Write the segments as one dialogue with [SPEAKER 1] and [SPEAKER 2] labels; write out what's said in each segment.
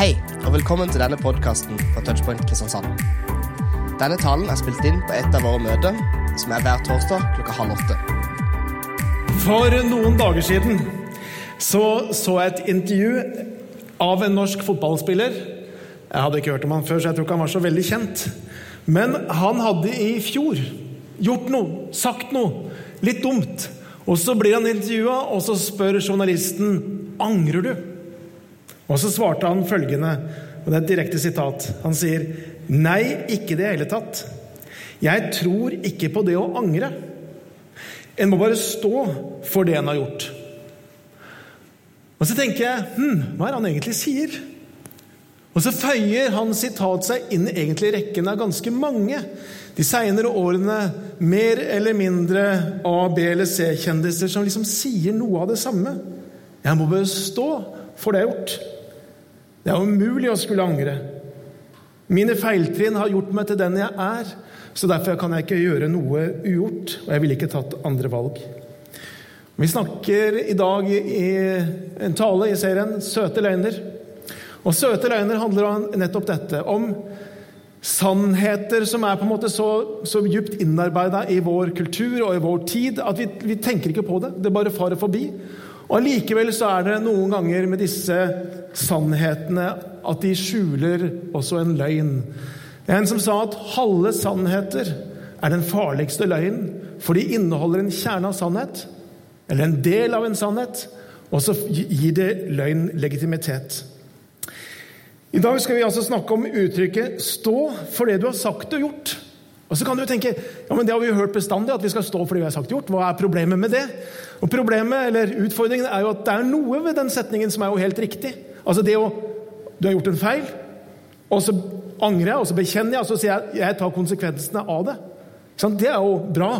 [SPEAKER 1] Hei, og velkommen til denne podkasten fra Touchpoint Kristiansand. Denne talen er spilt inn på et av våre møter, som er hver torsdag klokka halv åtte.
[SPEAKER 2] For noen dager siden så, jeg et intervju av en norsk fotballspiller. Jeg hadde ikke hørt om han før, så jeg tror ikke han var så veldig kjent. Men han hadde i fjor gjort noe, sagt noe, litt dumt. Og så blir han intervjua, og så spør journalisten angrer du. Og så svarte han følgende, og det er et direkte sitat. Han sier, 'Nei, ikke i det hele tatt. Jeg tror ikke på det å angre.' En må bare stå for det en har gjort. Og så tenker jeg, hm, hva er det han egentlig sier? Og så føyer hans sitat seg inn egentlig i rekken av ganske mange de seinere årene mer eller mindre A-, B- eller C-kjendiser som liksom sier noe av det samme. Jeg må bare stå for det jeg har gjort. Det er umulig å skulle angre. Mine feiltrinn har gjort meg til den jeg er, så derfor kan jeg ikke gjøre noe ugjort, og jeg ville ikke tatt andre valg. Vi snakker i dag i en tale i serien 'Søte løgner'. Og 'Søte løgner' handler om nettopp dette. Om sannheter som er på en måte så, så djupt innarbeida i vår kultur og i vår tid at vi, vi tenker ikke på det. Det bare farer forbi. Og Allikevel så er det noen ganger med disse sannhetene at de skjuler også en løgn. En som sa at halve sannheter er den farligste løgnen, for de inneholder en kjerne av sannhet, eller en del av en sannhet, og så gir det løgn legitimitet. I dag skal vi altså snakke om uttrykket 'stå for det du har sagt og gjort'. Og så kan du tenke ja, men det har vi jo hørt bestandig, at vi skal stå for det vi har sagt gjort. Hva er problemet med det? Og Problemet, eller utfordringen, er jo at det er noe ved den setningen som er jo helt riktig. Altså det å Du har gjort en feil, og så angrer jeg, og så bekjenner jeg, og så sier jeg jeg tar konsekvensene av det. Det er jo bra,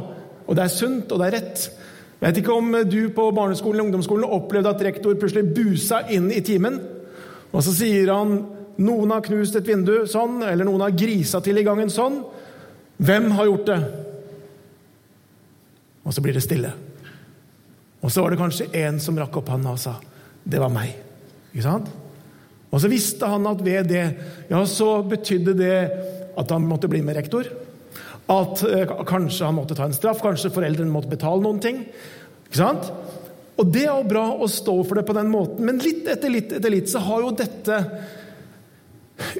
[SPEAKER 2] og det er sunt, og det er rett. Jeg vet ikke om du på barneskolen eller ungdomsskolen opplevde at rektor plutselig busa inn i timen, og så sier han noen har knust et vindu sånn, eller noen har grisa til i gangen sånn. Hvem har gjort det? Og så blir det stille. Og så var det kanskje en som rakk opp handa og sa 'Det var meg'. Ikke sant? Og så visste han at ved det ja, så betydde det at han måtte bli med rektor. At eh, kanskje han måtte ta en straff, kanskje foreldrene måtte betale noen ting. Ikke sant? Og det er jo bra å stå for det på den måten, men litt etter litt etter litt så har jo dette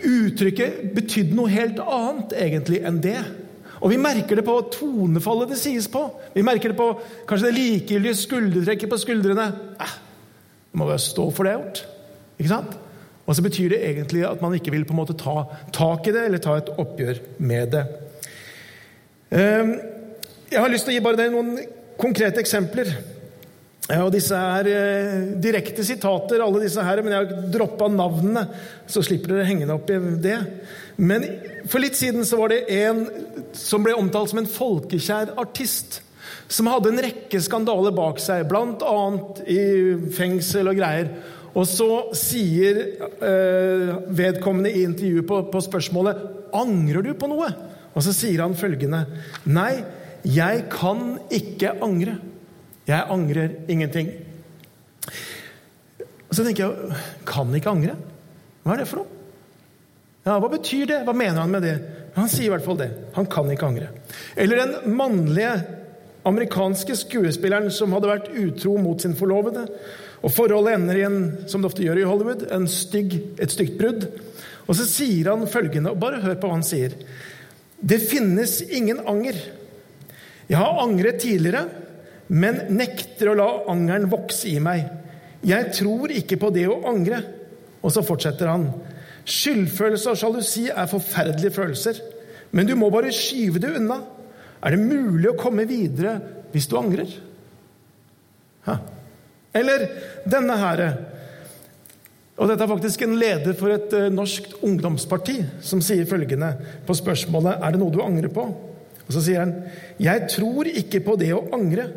[SPEAKER 2] uttrykket betydd noe helt annet egentlig enn det. Og vi merker det på tonefallet det sies på. Vi merker det på kanskje det likegyldige skuldertrekket på skuldrene. Eh, jeg må bare stå for det jeg gjort. Ikke sant? Og så betyr det egentlig at man ikke vil på en måte ta tak i det eller ta et oppgjør med det. Ehm, jeg har lyst til å gi bare deg noen konkrete eksempler. Og Disse er eh, direkte sitater, alle disse her, men jeg har droppa navnene, så slipper dere henge opp i det. Men for litt siden så var det en som ble omtalt som en folkekjær artist. Som hadde en rekke skandaler bak seg, bl.a. i fengsel og greier. Og så sier eh, vedkommende i intervjuet på, på spørsmålet angrer du på noe. Og så sier han følgende Nei, jeg kan ikke angre. Jeg angrer ingenting. Og så tenker jeg Kan ikke angre? Hva er det for noe? Ja, Hva betyr det? Hva mener han med det? Han sier i hvert fall det. Han kan ikke angre. Eller den mannlige amerikanske skuespilleren som hadde vært utro mot sin forlovede. Og forholdet ender i en, som det ofte gjør i Hollywood, stygg, et stygt brudd. Og så sier han følgende, og bare hør på hva han sier. Det finnes ingen anger. Jeg har angret tidligere, men nekter å la angeren vokse i meg. Jeg tror ikke på det å angre. Og så fortsetter han. Skyldfølelse og sjalusi er forferdelige følelser, men du må bare skyve det unna. Er det mulig å komme videre hvis du angrer? Ha. Eller denne her. Og dette er faktisk en leder for et uh, norsk ungdomsparti som sier følgende på spørsmålet er det noe du angrer på. Og Så sier han jeg tror ikke på det å angre.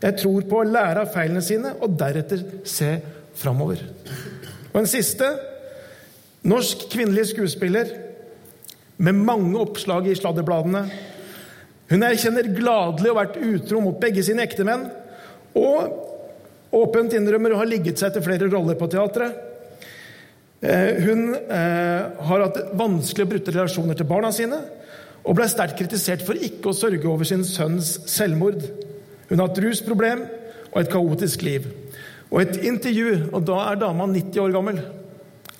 [SPEAKER 2] Jeg tror på å lære av feilene sine og deretter se framover. Og en siste Norsk kvinnelig skuespiller med mange oppslag i sladderbladene. Hun erkjenner gladelig å ha vært utro mot begge sine ektemenn og åpent innrømmer å ha ligget seg til flere roller på teatret. Eh, hun eh, har hatt vanskelige og brutte relasjoner til barna sine og ble sterkt kritisert for ikke å sørge over sin sønns selvmord. Hun har et rusproblem og et kaotisk liv. Og et intervju, og da er dama 90 år gammel.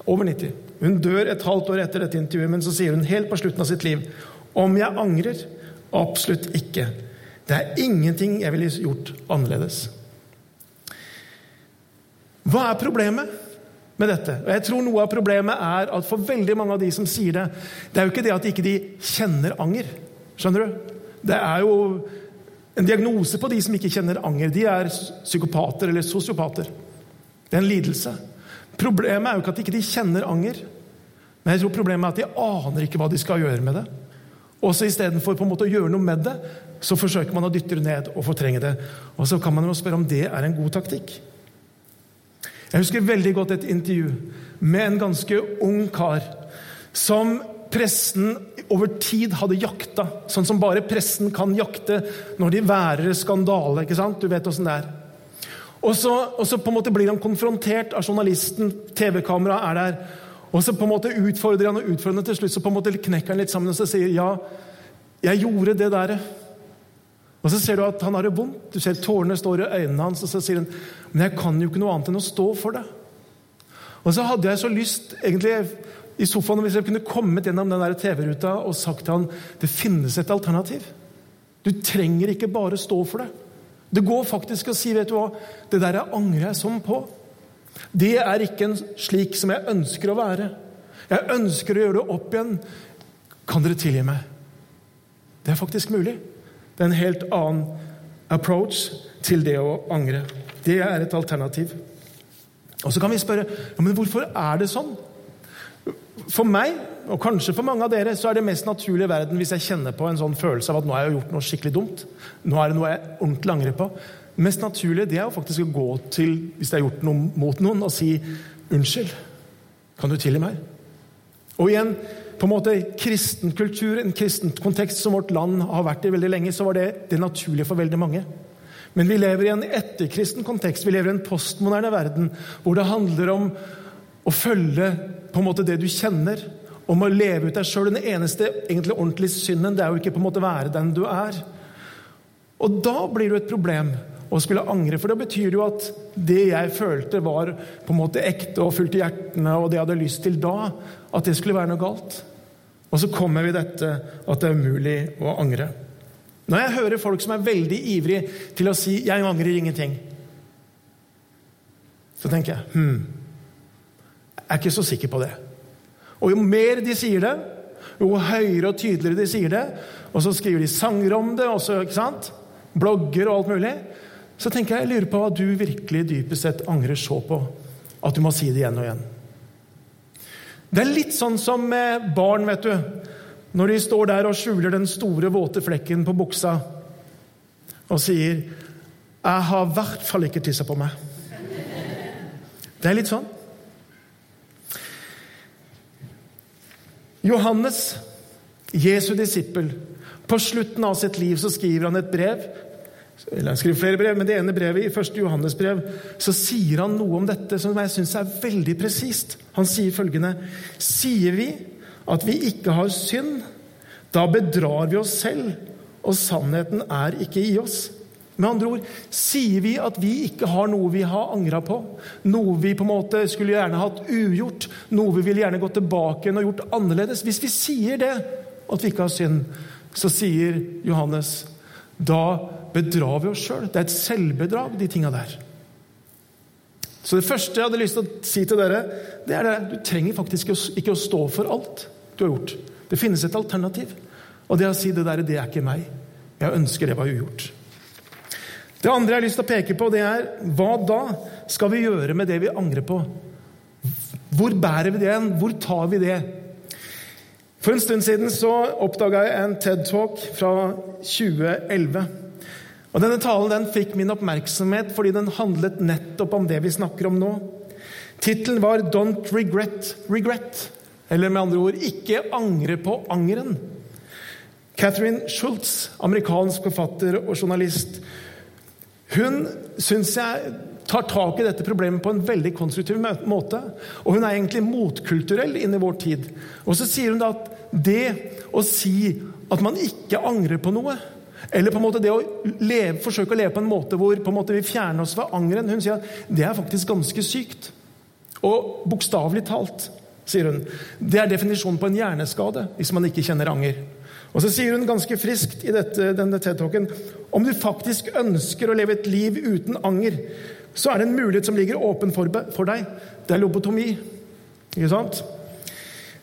[SPEAKER 2] Over 90. Hun dør et halvt år etter dette intervjuet, men så sier hun helt på slutten av sitt liv om jeg angrer? Absolutt ikke. Det er ingenting jeg ville gjort annerledes. Hva er problemet med dette? Og jeg tror Noe av problemet er at for veldig mange av de som sier det, det er jo ikke det at de ikke kjenner anger. Skjønner du? Det er jo en diagnose på de som ikke kjenner anger. De er psykopater eller sosiopater. Det er en lidelse. Problemet er jo ikke at de ikke kjenner anger, men jeg tror problemet er at de aner ikke hva de skal gjøre med det. Og så Istedenfor å gjøre noe med det, så forsøker man å dytte det ned og fortrenge det. Og så kan man jo spørre om det er en god taktikk. Jeg husker veldig godt et intervju med en ganske ung kar som pressen over tid hadde jakta, sånn som bare pressen kan jakte når de værer skandale. ikke sant? Du vet åssen det er. Og så, og så, på en måte blir han konfrontert av journalisten, TV-kameraet er der. Og så på en måte utfordrer han og utfordrer han til slutt så på en måte knekker han litt sammen og så sier ja, jeg gjorde det der. Og så ser du at han har det vondt. Du ser tårene står i øynene hans. Og så sier han men jeg kan jo ikke noe annet enn å stå for det. Og så hadde jeg så lyst egentlig i sofaen hvis jeg kunne kommet gjennom den TV-ruta og sagt til han det finnes et alternativ. Du trenger ikke bare stå for det. Det går faktisk å si vet du hva, det der jeg angrer jeg sånn på. Det er ikke en slik som jeg ønsker å være. Jeg ønsker å gjøre det opp igjen. Kan dere tilgi meg? Det er faktisk mulig. Det er en helt annen approach til det å angre. Det er et alternativ. Og så kan vi spørre ja, men hvorfor er det sånn. For meg, og kanskje for mange av dere, så er det mest naturlige i verden hvis jeg kjenner på en sånn følelse av at nå har jeg gjort noe skikkelig dumt. Nå er det noe jeg ordentlig angrer på. Mest naturlige det er jo faktisk å gå til hvis jeg har gjort noe mot noen, og si unnskyld. Kan du tilgi meg? Og igjen, på en måte kristen kultur, en kristen kontekst som vårt land har vært i veldig lenge, så var det det naturlige for veldig mange. Men vi lever i en etterkristen kontekst, vi lever i en postmoderne verden hvor det handler om å følge på en måte det du kjenner, om å leve ut deg sjøl. Den eneste egentlig ordentlige synden det er jo ikke på en måte være den du er. Og da blir det et problem å skulle angre, for det betyr jo at det jeg følte, var på en måte ekte og fullt i hjertene, og det jeg hadde lyst til da, at det skulle være noe galt. Og så kommer vi dette at det er umulig å angre. Når jeg hører folk som er veldig ivrige til å si 'jeg angrer ingenting', så tenker jeg hm, jeg er ikke så sikker på det. Og jo mer de sier det, jo høyere og tydeligere de sier det, og så skriver de sanger om det, også, ikke sant? blogger og alt mulig, så tenker jeg jeg lurer på hva du virkelig dypest sett angrer så på at du må si det igjen og igjen. Det er litt sånn som med barn, vet du. Når de står der og skjuler den store, våte flekken på buksa og sier 'Jeg har i hvert fall ikke tissa på meg'. Det er litt sånn. Johannes, Jesu disippel, på slutten av sitt liv så skriver han et brev. eller Han skriver flere brev, men det ene brevet, i første Johannes brev, så sier han noe om dette som jeg syns er veldig presist. Han sier følgende.: Sier vi at vi ikke har synd, da bedrar vi oss selv, og sannheten er ikke i oss. Med andre ord, sier vi at vi ikke har noe vi har angra på, noe vi på en måte skulle gjerne hatt ugjort, noe vi ville gjerne gått tilbake og gjort annerledes Hvis vi sier det, at vi ikke har synd, så sier Johannes da bedrar vi oss sjøl. Det er et selvbedrag, de tinga der. Så det første jeg hadde lyst til å si til dere, det er det. Du trenger faktisk ikke å stå for alt du har gjort. Det finnes et alternativ. Og det å si det der, det er ikke meg. Jeg ønsker det var ugjort. Det andre jeg har lyst til å peke på, det er hva da skal vi gjøre med det vi angrer på? Hvor bærer vi det hen? Hvor tar vi det? For en stund siden så oppdaga jeg en TED-talk fra 2011. Og Denne talen den fikk min oppmerksomhet fordi den handlet nettopp om det vi snakker om nå. Tittelen var 'Don't regret regret'. Eller med andre ord 'Ikke angre på angeren'. Catherine Schultz, amerikansk forfatter og journalist, hun syns jeg tar tak i dette problemet på en veldig konstruktiv måte. Og hun er egentlig motkulturell inn i vår tid. Og så sier hun da at det å si at man ikke angrer på noe, eller på en måte det å leve, forsøke å leve på en måte hvor en måte vi fjerner oss fra angeren Hun sier at det er faktisk ganske sykt. Og bokstavelig talt, sier hun, det er definisjonen på en hjerneskade hvis man ikke kjenner anger. Og så sier hun ganske friskt i dette, denne TED-talken om du faktisk ønsker å leve et liv uten anger, så er det en mulighet som ligger åpen for, for deg. Det er lobotomi. Ikke sant?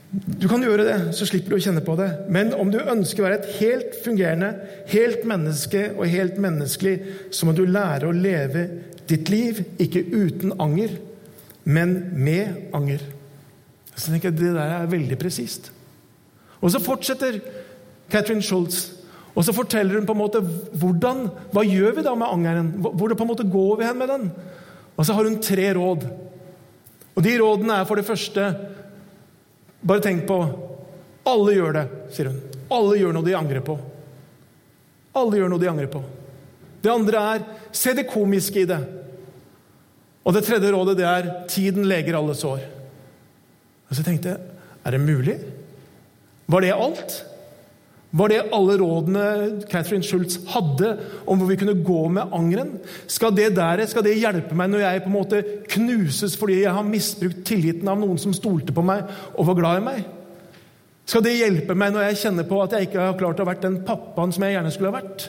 [SPEAKER 2] Du kan gjøre det, så slipper du å kjenne på det. Men om du ønsker å være et helt fungerende, helt menneske og helt menneskelig, så må du lære å leve ditt liv ikke uten anger, men med anger. Så tenker jeg Det der er veldig presist. Og så fortsetter Catherine Schultz. Og så forteller hun på en måte hvordan, hva gjør vi da med angeren. Hvordan på en måte går vi hen med den? Og så har hun tre råd. Og De rådene er for det første Bare tenk på Alle gjør det, sier hun. Alle gjør noe de angrer på. Alle gjør noe de angrer på. Det andre er se det komiske i det. Og det tredje rådet det er tiden leger alle sår. Og så tenkte jeg er det mulig? Var det alt? Var det alle rådene Catherine Schultz hadde om hvor vi kunne gå med angeren? Skal det, der, skal det hjelpe meg når jeg på en måte knuses fordi jeg har misbrukt tilliten av noen som stolte på meg og var glad i meg? Skal det hjelpe meg når jeg kjenner på at jeg ikke har klart å være den pappaen som jeg gjerne skulle ha vært?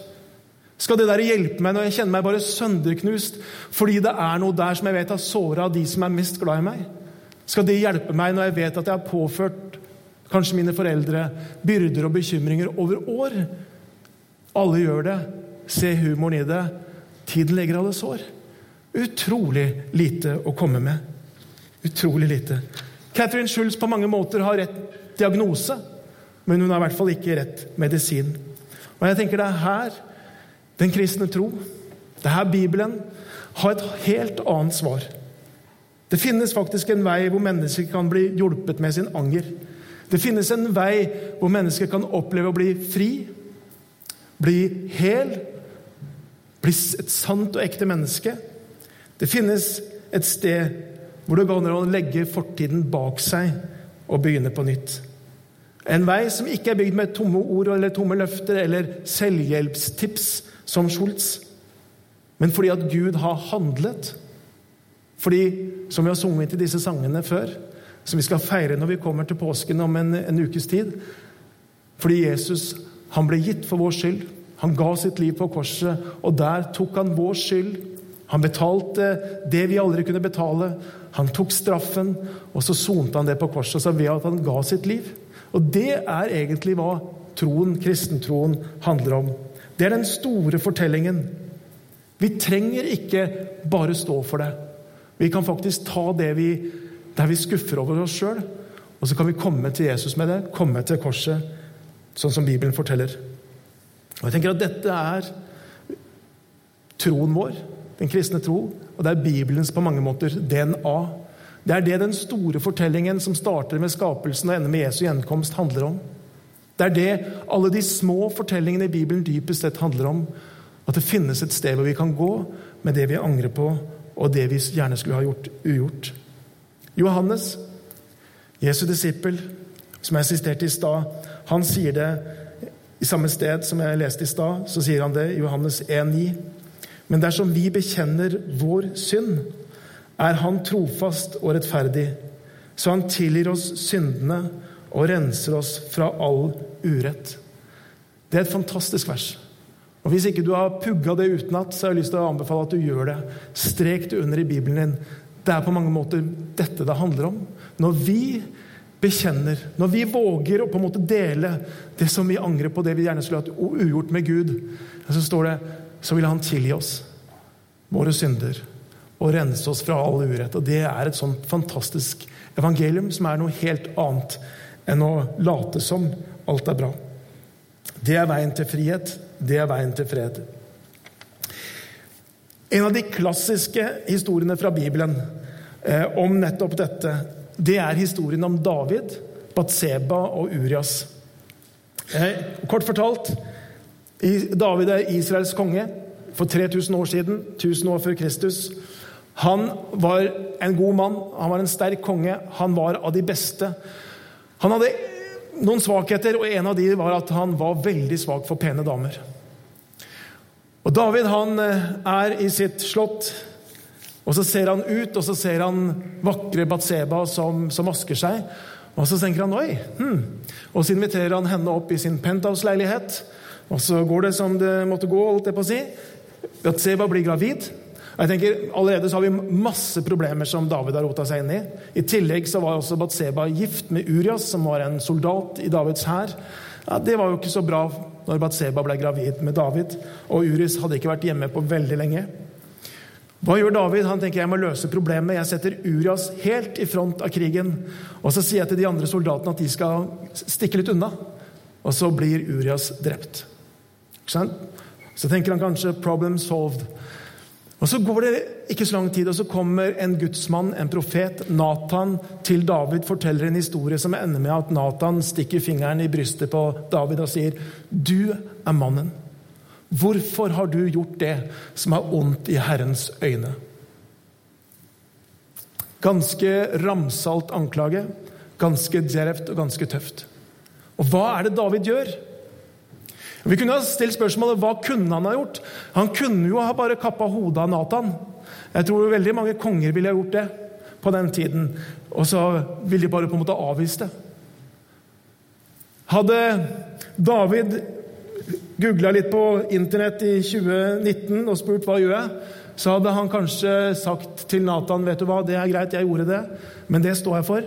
[SPEAKER 2] Skal det der hjelpe meg når jeg kjenner meg bare sønderknust fordi det er noe der som jeg vet har såra de som er mest glad i meg? Skal det hjelpe meg når jeg vet at jeg har påført kanskje mine foreldre, byrder og bekymringer over år. Alle gjør det. Se humoren i det. Tiden legger alle sår. Utrolig lite å komme med. Utrolig lite. Catherine Schulz på mange måter har rett diagnose, men hun har i hvert fall ikke rett medisin. Og jeg tenker Det er her den kristne tro, det er her Bibelen, har et helt annet svar. Det finnes faktisk en vei hvor mennesker kan bli hjulpet med sin anger. Det finnes en vei hvor mennesker kan oppleve å bli fri, bli hel, bli et sant og ekte menneske. Det finnes et sted hvor det går an å legge fortiden bak seg og begynne på nytt. En vei som ikke er bygd med tomme ord eller tomme løfter eller selvhjelpstips som Schultz, men fordi at Gud har handlet. Fordi, som vi har sunget i disse sangene før, som vi skal feire når vi kommer til påsken om en, en ukes tid. Fordi Jesus han ble gitt for vår skyld. Han ga sitt liv på korset, og der tok han vår skyld. Han betalte det vi aldri kunne betale. Han tok straffen, og så sonte han det på korset så ved at han ga sitt liv. Og Det er egentlig hva troen, kristentroen handler om. Det er den store fortellingen. Vi trenger ikke bare stå for det. Vi kan faktisk ta det vi der vi skuffer over oss sjøl. Og så kan vi komme til Jesus med det, komme til korset, sånn som Bibelen forteller. Og jeg tenker at Dette er troen vår, den kristne tro, og det er Bibelens på mange måter DNA. Det er det den store fortellingen som starter med skapelsen og ender med Jesu gjenkomst, handler om. Det er det alle de små fortellingene i Bibelen dypest sett handler om. At det finnes et sted hvor vi kan gå med det vi angrer på, og det vi gjerne skulle ha gjort ugjort. Johannes, Jesu disippel, som jeg assisterte i stad, han sier det i samme sted som jeg leste i stad. Så sier han det i Johannes 1,9. Men dersom vi bekjenner vår synd, er Han trofast og rettferdig, så Han tilgir oss syndene og renser oss fra all urett. Det er et fantastisk vers. Og Hvis ikke du har pugga det utenat, så har jeg lyst til å anbefale at du gjør det. Strek det under i Bibelen din. Det er på mange måter dette det handler om. Når vi bekjenner, når vi våger å på en måte dele det som vi angrer på, det vi gjerne skulle hatt ugjort med Gud, så står det så vil Han tilgi oss våre synder og rense oss fra all urett. Og Det er et sånt fantastisk evangelium som er noe helt annet enn å late som alt er bra. Det er veien til frihet. Det er veien til fred. En av de klassiske historiene fra Bibelen eh, om nettopp dette, det er historien om David, Batseba og Urias. Eh, kort fortalt David er Israels konge for 3000 år siden, 1000 år før Kristus. Han var en god mann, han var en sterk konge, han var av de beste. Han hadde noen svakheter, og en av de var at han var veldig svak for pene damer. Og David han eh, er i sitt slott, og så ser han ut, og så ser han vakre Batseba som, som vasker seg. Og så tenker han oi. Hmm. Og så inviterer han henne opp i sin penthouse-leilighet. Og så går det som det måtte gå, holdt jeg på å si. Batseba blir gravid. Og jeg tenker, Allerede så har vi masse problemer som David har rota seg inn i. I tillegg så var også Batseba gift med Urias, som var en soldat i Davids hær. Ja, det var jo ikke så bra når Batseba ble gravid med David. Og Uris hadde ikke vært hjemme på veldig lenge. Hva gjør David? Han tenker jeg må løse problemet. Jeg setter Urias helt i front av krigen. Og så sier jeg til de andre soldatene at de skal stikke litt unna. Og så blir Urias drept. Så tenker han kanskje 'problem solved'. Og Så går det ikke så lang tid, og så kommer en gudsmann, en profet, Nathan, til David, forteller en historie som ender med at Nathan stikker fingeren i brystet på David og sier, 'Du er mannen'. Hvorfor har du gjort det som er ondt i Herrens øyne? Ganske ramsalt anklage, ganske djervt og ganske tøft. Og hva er det David gjør? Vi kunne ha stilt spørsmålet hva kunne han ha gjort. Han kunne jo ha bare kappa hodet av Nathan. Jeg tror veldig mange konger ville ha gjort det på den tiden. Og så ville de bare på en måte avvist det. Hadde David googla litt på internett i 2019 og spurt hva gjør jeg, så hadde han kanskje sagt til Nathan vet du hva, det er greit, jeg gjorde det, men det står jeg for.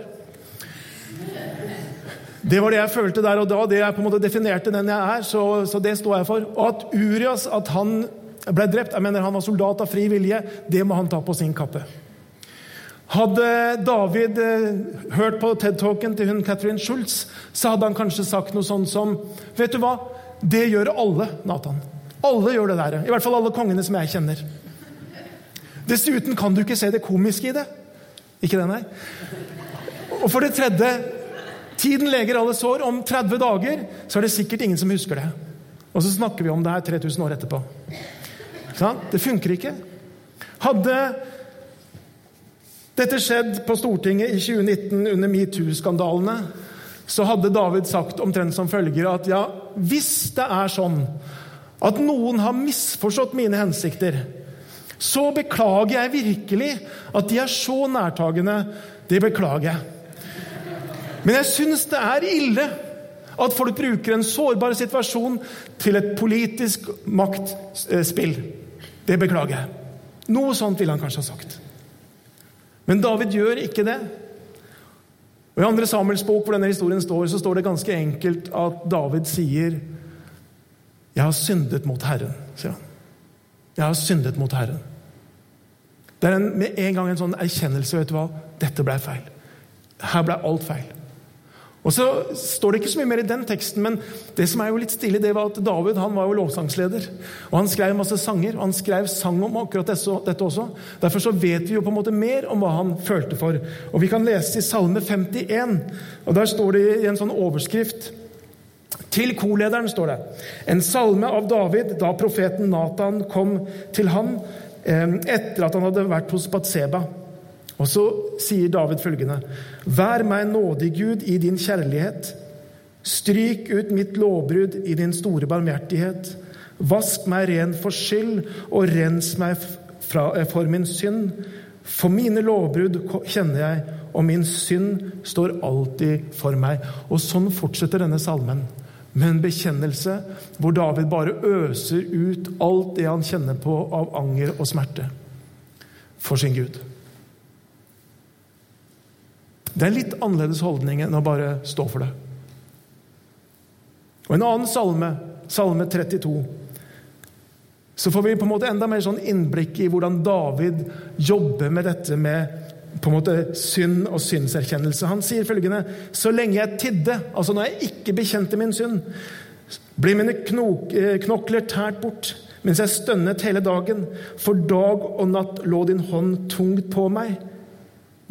[SPEAKER 2] Det var det jeg følte der og da. Det jeg på en måte definerte den jeg er. Så, så det står jeg for. Og at Urias at han ble drept, jeg mener han var soldat av fri vilje, det må han ta på sin kappe. Hadde David eh, hørt på TED-talken til hun Catherine Schultz, så hadde han kanskje sagt noe sånt som Vet du hva? Det gjør alle, Nathan. Alle gjør det der. I hvert fall alle kongene som jeg kjenner. Dessuten kan du ikke se det komiske i det. Ikke det, nei? Og for det tredje Tiden leger alle sår. Om 30 dager så er det sikkert ingen som husker det. Og så snakker vi om det her 3000 år etterpå. Sånn? Det funker ikke. Hadde dette skjedd på Stortinget i 2019 under metoo-skandalene, så hadde David sagt omtrent som følger at ja, hvis det er sånn at noen har misforstått mine hensikter, så beklager jeg virkelig at de er så nærtagende. Det beklager jeg. Men jeg syns det er ille at folk bruker en sårbar situasjon til et politisk maktspill. Det beklager jeg. Noe sånt ville han kanskje ha sagt. Men David gjør ikke det. Og I andre Samuels bok hvor denne historien står, så står det ganske enkelt at David sier 'Jeg har syndet mot Herren', sier han. 'Jeg har syndet mot Herren'. Det er en, med en gang en sånn erkjennelse. vet du hva? Dette ble feil. Her ble alt feil. Og så står det ikke så mye mer i den teksten, men det som er jo litt stilig, det var at David han var jo lovsangsleder. Og Han skrev masse sanger, og han skrev sang om akkurat dette også. Derfor så vet vi jo på en måte mer om hva han følte for. Og Vi kan lese i Salme 51, og der står det i en sånn overskrift til kolederen står det en salme av David da profeten Nathan kom til han eh, etter at han hadde vært hos Batseba. Og så sier David følgende.: Vær meg nådig, Gud, i din kjærlighet. Stryk ut mitt lovbrudd i din store barmhjertighet. Vask meg ren for skyld, og rens meg fra, for min synd. For mine lovbrudd kjenner jeg, og min synd står alltid for meg. Og sånn fortsetter denne salmen. Med en bekjennelse hvor David bare øser ut alt det han kjenner på av anger og smerte for sin Gud. Det er en litt annerledes holdning enn å bare stå for det. Og En annen salme, salme 32, så får vi på en måte enda mer sånn innblikk i hvordan David jobber med dette med på en måte synd og syndserkjennelse. Han sier følgende.: Så lenge jeg tidde, altså når jeg ikke bekjente min synd, blir mine knok, eh, knokler tært bort mens jeg stønnet hele dagen. For dag og natt lå din hånd tungt på meg.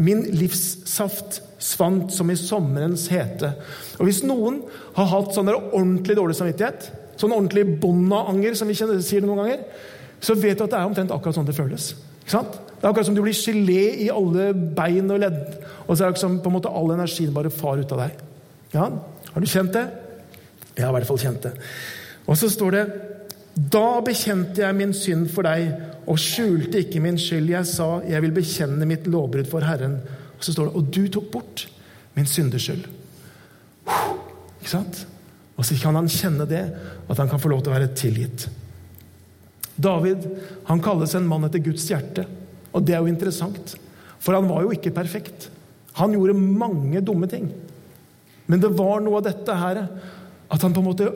[SPEAKER 2] Min livssaft svant som i sommerens hete. Og Hvis noen har hatt sånn ordentlig dårlig samvittighet, sånn ordentlig bondeanger, som vi sier det noen ganger, så vet du at det er omtrent akkurat sånn det føles. Ikke sant? Det er akkurat som du blir gelé i alle bein og ledd. Og så er det som på en måte all energien bare far ut av deg. Ja, Har du kjent det? Jeg har i hvert fall kjent det. Og så står det Da bekjente jeg min synd for deg og skjulte ikke min skyld. Jeg sa, jeg vil bekjenne mitt lovbrudd for Herren. Og så står det, og du tok bort min syndeskyld. Ikke sant? Og så kan han kjenne det, at han kan få lov til å være tilgitt. David han kalles en mann etter Guds hjerte. Og det er jo interessant, for han var jo ikke perfekt. Han gjorde mange dumme ting. Men det var noe av dette her at han på en måte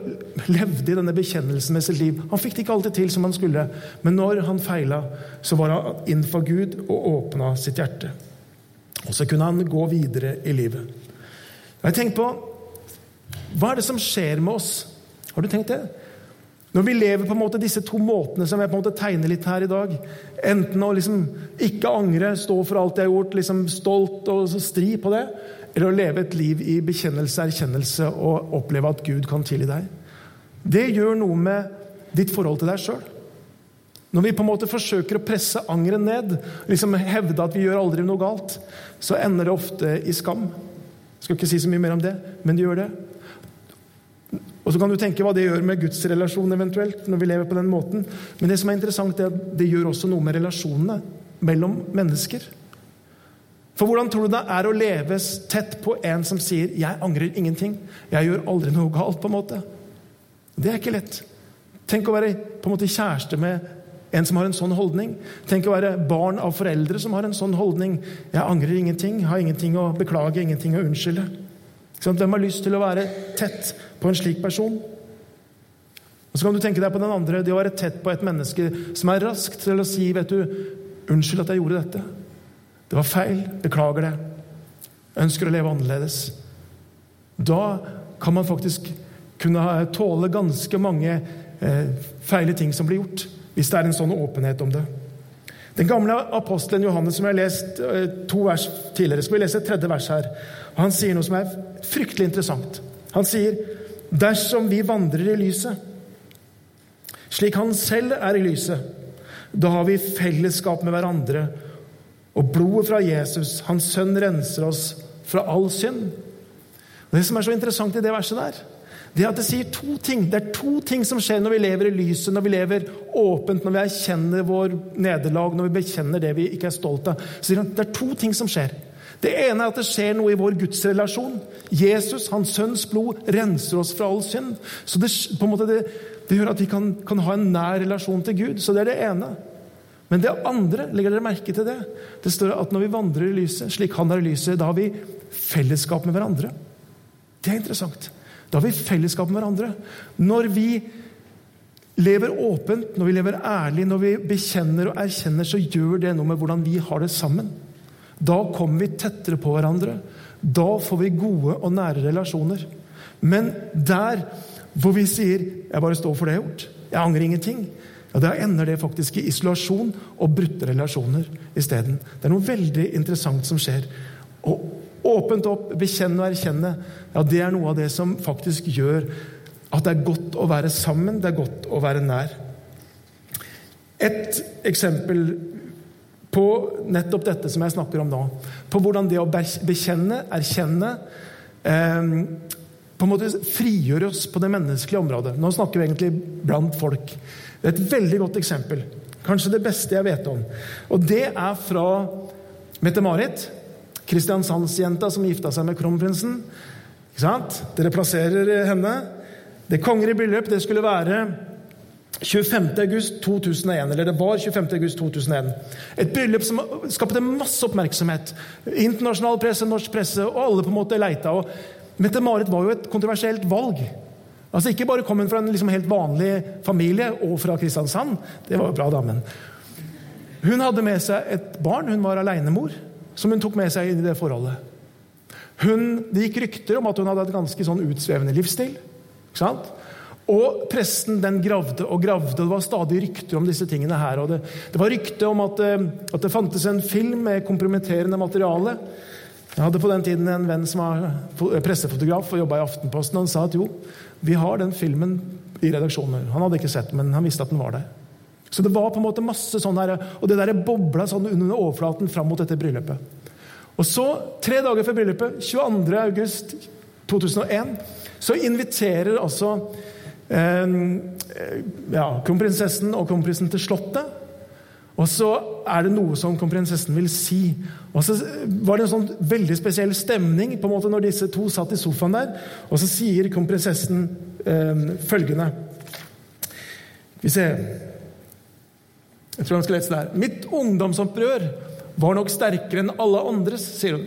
[SPEAKER 2] levde i denne bekjennelsen med sitt liv. Han fikk det ikke alltid til som han skulle, men når han feila, så var han innenfor Gud og åpna sitt hjerte. Og så kunne han gå videre i livet. Jeg tenker på Hva er det som skjer med oss? Har du tenkt det? Når vi lever på en måte disse to måtene som jeg på en måte tegner litt her i dag Enten å liksom ikke angre, stå for alt jeg har gjort, liksom stolt og stri på det, eller å leve et liv i bekjennelse, erkjennelse og oppleve at Gud kan tilgi deg. Det gjør noe med ditt forhold til deg sjøl. Når vi på en måte forsøker å presse angeren ned, liksom hevde at vi gjør aldri noe galt, så ender det ofte i skam. Jeg skal ikke si så mye mer om det, men det gjør det. Og Så kan du tenke hva det gjør med Guds relasjon eventuelt, når vi lever på den måten. Men det som er interessant, er at det gjør også noe med relasjonene mellom mennesker. For hvordan tror du det er å leve tett på en som sier 'jeg angrer ingenting', 'jeg gjør aldri noe galt'? på en måte? Det er ikke lett. Tenk å være på en måte kjæreste med en som har en sånn holdning. Tenk å være barn av foreldre som har en sånn holdning. 'Jeg angrer ingenting, har ingenting å beklage, ingenting å unnskylde'. Hvem har lyst til å være tett på en slik person? Og Så kan du tenke deg på den andre, det å være tett på et menneske som er raskt til å si vet du, 'Unnskyld at jeg gjorde dette'. Det var feil. Beklager det. Jeg ønsker å leve annerledes. Da kan man faktisk kunne tåle ganske mange eh, feile ting som blir gjort, hvis det er en sånn åpenhet om det. Den gamle apostelen Johannes, som jeg har lest eh, to vers tidligere, skal vi lese et tredje vers her. Han sier noe som er fryktelig interessant. Han sier dersom vi vandrer i lyset, slik han selv er i lyset, da har vi fellesskap med hverandre, og blodet fra Jesus, hans sønn, renser oss fra all synd. Og Det som er så interessant i det verset der, det er at det sier to ting. Det er to ting som skjer når vi lever i lyset, når vi lever åpent, når vi erkjenner vår nederlag, når vi bekjenner det vi ikke er stolt av. Så Det er to ting som skjer. Det ene er at det skjer noe i vår gudsrelasjon. Jesus, hans sønns blod, renser oss fra all synd. Så det, på en måte det, det gjør at vi kan, kan ha en nær relasjon til Gud. Så det er det ene. Men det andre, legger dere merke til det? Det står at når vi vandrer i lyset, slik han er i lyset, da har vi fellesskap med hverandre. Det er interessant. Da har vi fellesskap med hverandre. Når vi lever åpent, når vi lever ærlig, når vi bekjenner og erkjenner, så gjør det noe med hvordan vi har det sammen. Da kommer vi tettere på hverandre. Da får vi gode og nære relasjoner. Men der hvor vi sier 'jeg bare står for det jeg har gjort', jeg angrer ingenting', ja, Da ender det faktisk i isolasjon og brutte relasjoner isteden. Det er noe veldig interessant som skjer. Å åpent opp, bekjenne og erkjenne, ja, det er noe av det som faktisk gjør at det er godt å være sammen, det er godt å være nær. Et eksempel på nettopp dette som jeg snakker om nå. På hvordan det å bekjenne, erkjenne eh, på en måte frigjøre oss på det menneskelige området. Nå snakker vi egentlig blant folk. Det er et veldig godt eksempel. Kanskje det beste jeg vet om. Og det er fra Mette-Marit, Kristiansandsjenta som gifta seg med kronprinsen. Ikke sant? Dere plasserer henne. Det kongelige bryllup det skulle være 25. august 2001, eller det var 25. august 2001. Et bryllup som skapte masse oppmerksomhet. Internasjonal presse, norsk presse, og alle på en måte leita. Mette-Marit var jo et kontroversielt valg. Altså Ikke bare kom hun fra en liksom helt vanlig familie og fra Kristiansand. Det var jo bra, da, men Hun hadde med seg et barn. Hun var alenemor, som hun tok med seg i det forholdet. Hun, det gikk rykter om at hun hadde et ganske sånn utsvevende livsstil. ikke sant? Og presten den gravde og gravde. og Det var stadig rykter om disse tingene her. Det, det var rykte om at, eh, at, det fantes en film med kompromitterende materiale. Jeg hadde på den tiden en venn som var pressefotograf og jobba i Aftenposten. Han sa at jo, vi har den filmen i redaksjonen. Han hadde ikke sett den, men han visste at den var der. Så det var på en måte masse sånn her, Og det der bobla sånn under overflaten fram mot dette bryllupet. Og så, tre dager før bryllupet, 22. august 2001, så inviterer altså eh, ja, kronprinsessen og kronprinsen til Slottet. Og så er det noe som kronprinsessen vil si. Og så var det en sånn veldig spesiell stemning på en måte når disse to satt i sofaen der. Og så sier kronprinsessen eh, følgende Vi ser Jeg tror han skal lese det her. Mitt ungdomsopprør var nok sterkere enn alle andres, sier hun.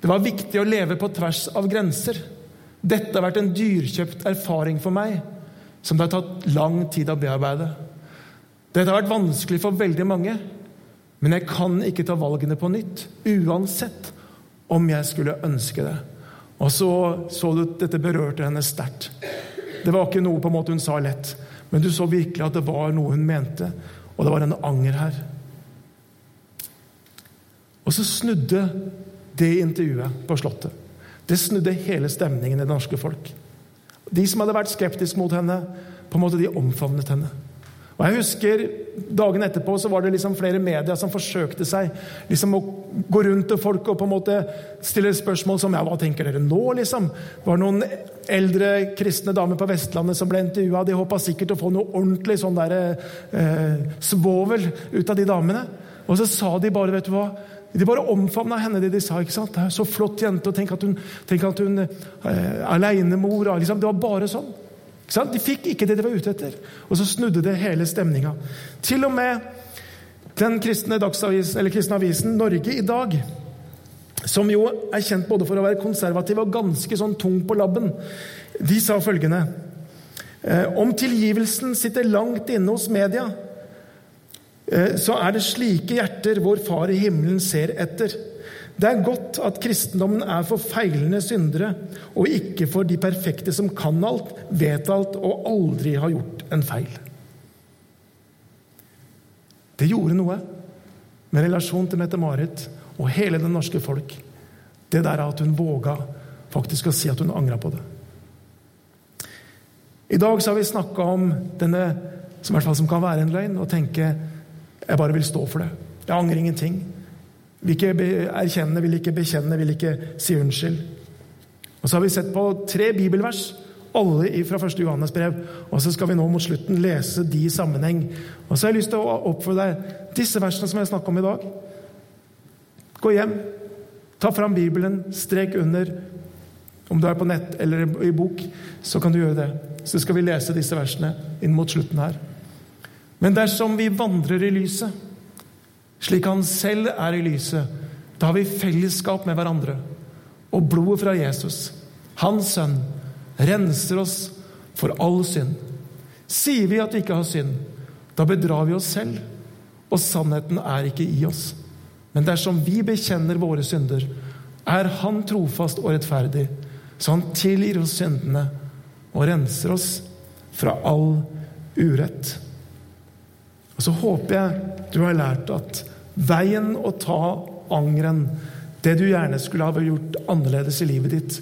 [SPEAKER 2] Det var viktig å leve på tvers av grenser. Dette har vært en dyrkjøpt erfaring for meg, som det har tatt lang tid å bearbeide. Dette har vært vanskelig for veldig mange, men jeg kan ikke ta valgene på nytt, uansett om jeg skulle ønske det. Og så så du at dette berørte henne sterkt. Det var ikke noe på en måte hun sa lett, men du så virkelig at det var noe hun mente, og det var en anger her. Og så snudde det intervjuet på Slottet. Det snudde hele stemningen i det norske folk. De som hadde vært skeptiske mot henne, på en måte de omfavnet henne. Og jeg husker Dagen etterpå så var det liksom flere medier som forsøkte seg liksom å gå rundt til folk og på en måte stille spørsmål som ja, hva tenker dere nå, liksom? Det var noen eldre kristne damer på Vestlandet som ble intervjua. De håpa sikkert å få noe ordentlig sånn der, eh, svovel ut av de damene. Og så sa de bare, vet du hva de bare omfavna henne, det de sa. ikke sant? Det er Så flott jente, og tenk at hun, tenk at hun eh, alenemor. Liksom. Det var bare sånn. De fikk ikke det de var ute etter. Og så snudde det hele stemninga. Til og med den kristne, dagsavis, eller kristne avisen Norge i dag, som jo er kjent både for å være konservativ og ganske sånn tung på labben, de sa følgende eh, Om tilgivelsen sitter langt inne hos media, Eh, så er det slike hjerter vår Far i himmelen ser etter. Det er godt at kristendommen er for feilende syndere, og ikke for de perfekte som kan alt, vet alt og aldri har gjort en feil. Det gjorde noe med relasjonen til Mette-Marit og hele det norske folk. Det der at hun våga faktisk å si at hun angra på det. I dag så har vi snakka om denne som, i hvert fall som kan være en løgn, og tenke jeg bare vil stå for det. Jeg angrer ingenting. Vil ikke erkjenne, vil ikke bekjenne, vil ikke si unnskyld. Og Så har vi sett på tre bibelvers, alle fra 1. Johannes brev. Og så skal vi nå mot slutten lese de i sammenheng. Og så har jeg lyst til å oppfordre deg disse versene som jeg snakker om i dag. Gå hjem, ta fram Bibelen, strek under. Om du er på nett eller i bok, så kan du gjøre det. Så skal vi lese disse versene inn mot slutten her. Men dersom vi vandrer i lyset, slik han selv er i lyset, da har vi fellesskap med hverandre. Og blodet fra Jesus, hans sønn, renser oss for all synd. Sier vi at vi ikke har synd, da bedrar vi oss selv, og sannheten er ikke i oss. Men dersom vi bekjenner våre synder, er Han trofast og rettferdig, så Han tilgir oss syndene og renser oss fra all urett. Og så håper jeg du har lært at veien å ta angeren, det du gjerne skulle ha gjort annerledes i livet ditt,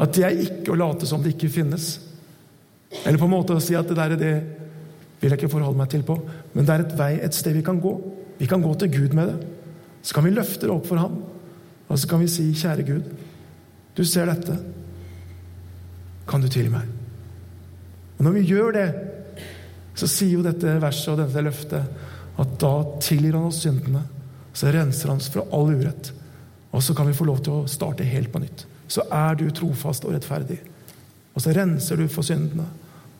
[SPEAKER 2] at det er ikke å late som det ikke finnes. Eller på en måte å si at det der er det vil jeg ikke forholde meg til på. Men det er et vei, et sted vi kan gå. Vi kan gå til Gud med det. Så kan vi løfte det opp for ham. Og så kan vi si, kjære Gud, du ser dette. Kan du tilgi meg? Og når vi gjør det, så sier jo dette verset og dette løftet at da tilgir han oss syndene. Så renser han oss fra all urett. Og så kan vi få lov til å starte helt på nytt. Så er du trofast og rettferdig. Og så renser du for syndene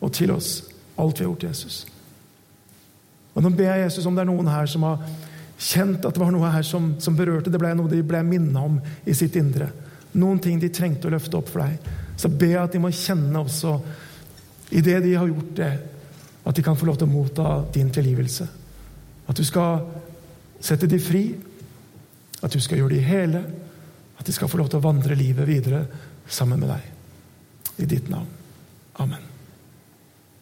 [SPEAKER 2] og til oss alt vi har gjort, Jesus. Og Nå ber jeg Jesus om det er noen her som har kjent at det var noe her som, som berørte. Det ble noe de ble minna om i sitt indre. Noen ting de trengte å løfte opp for deg. Så ber jeg at de må kjenne også, i det de har gjort det, at de kan få lov til å motta din tilgivelse. At du skal sette de fri, at du skal gjøre de hele, at de skal få lov til å vandre livet videre sammen med deg. I ditt navn. Amen.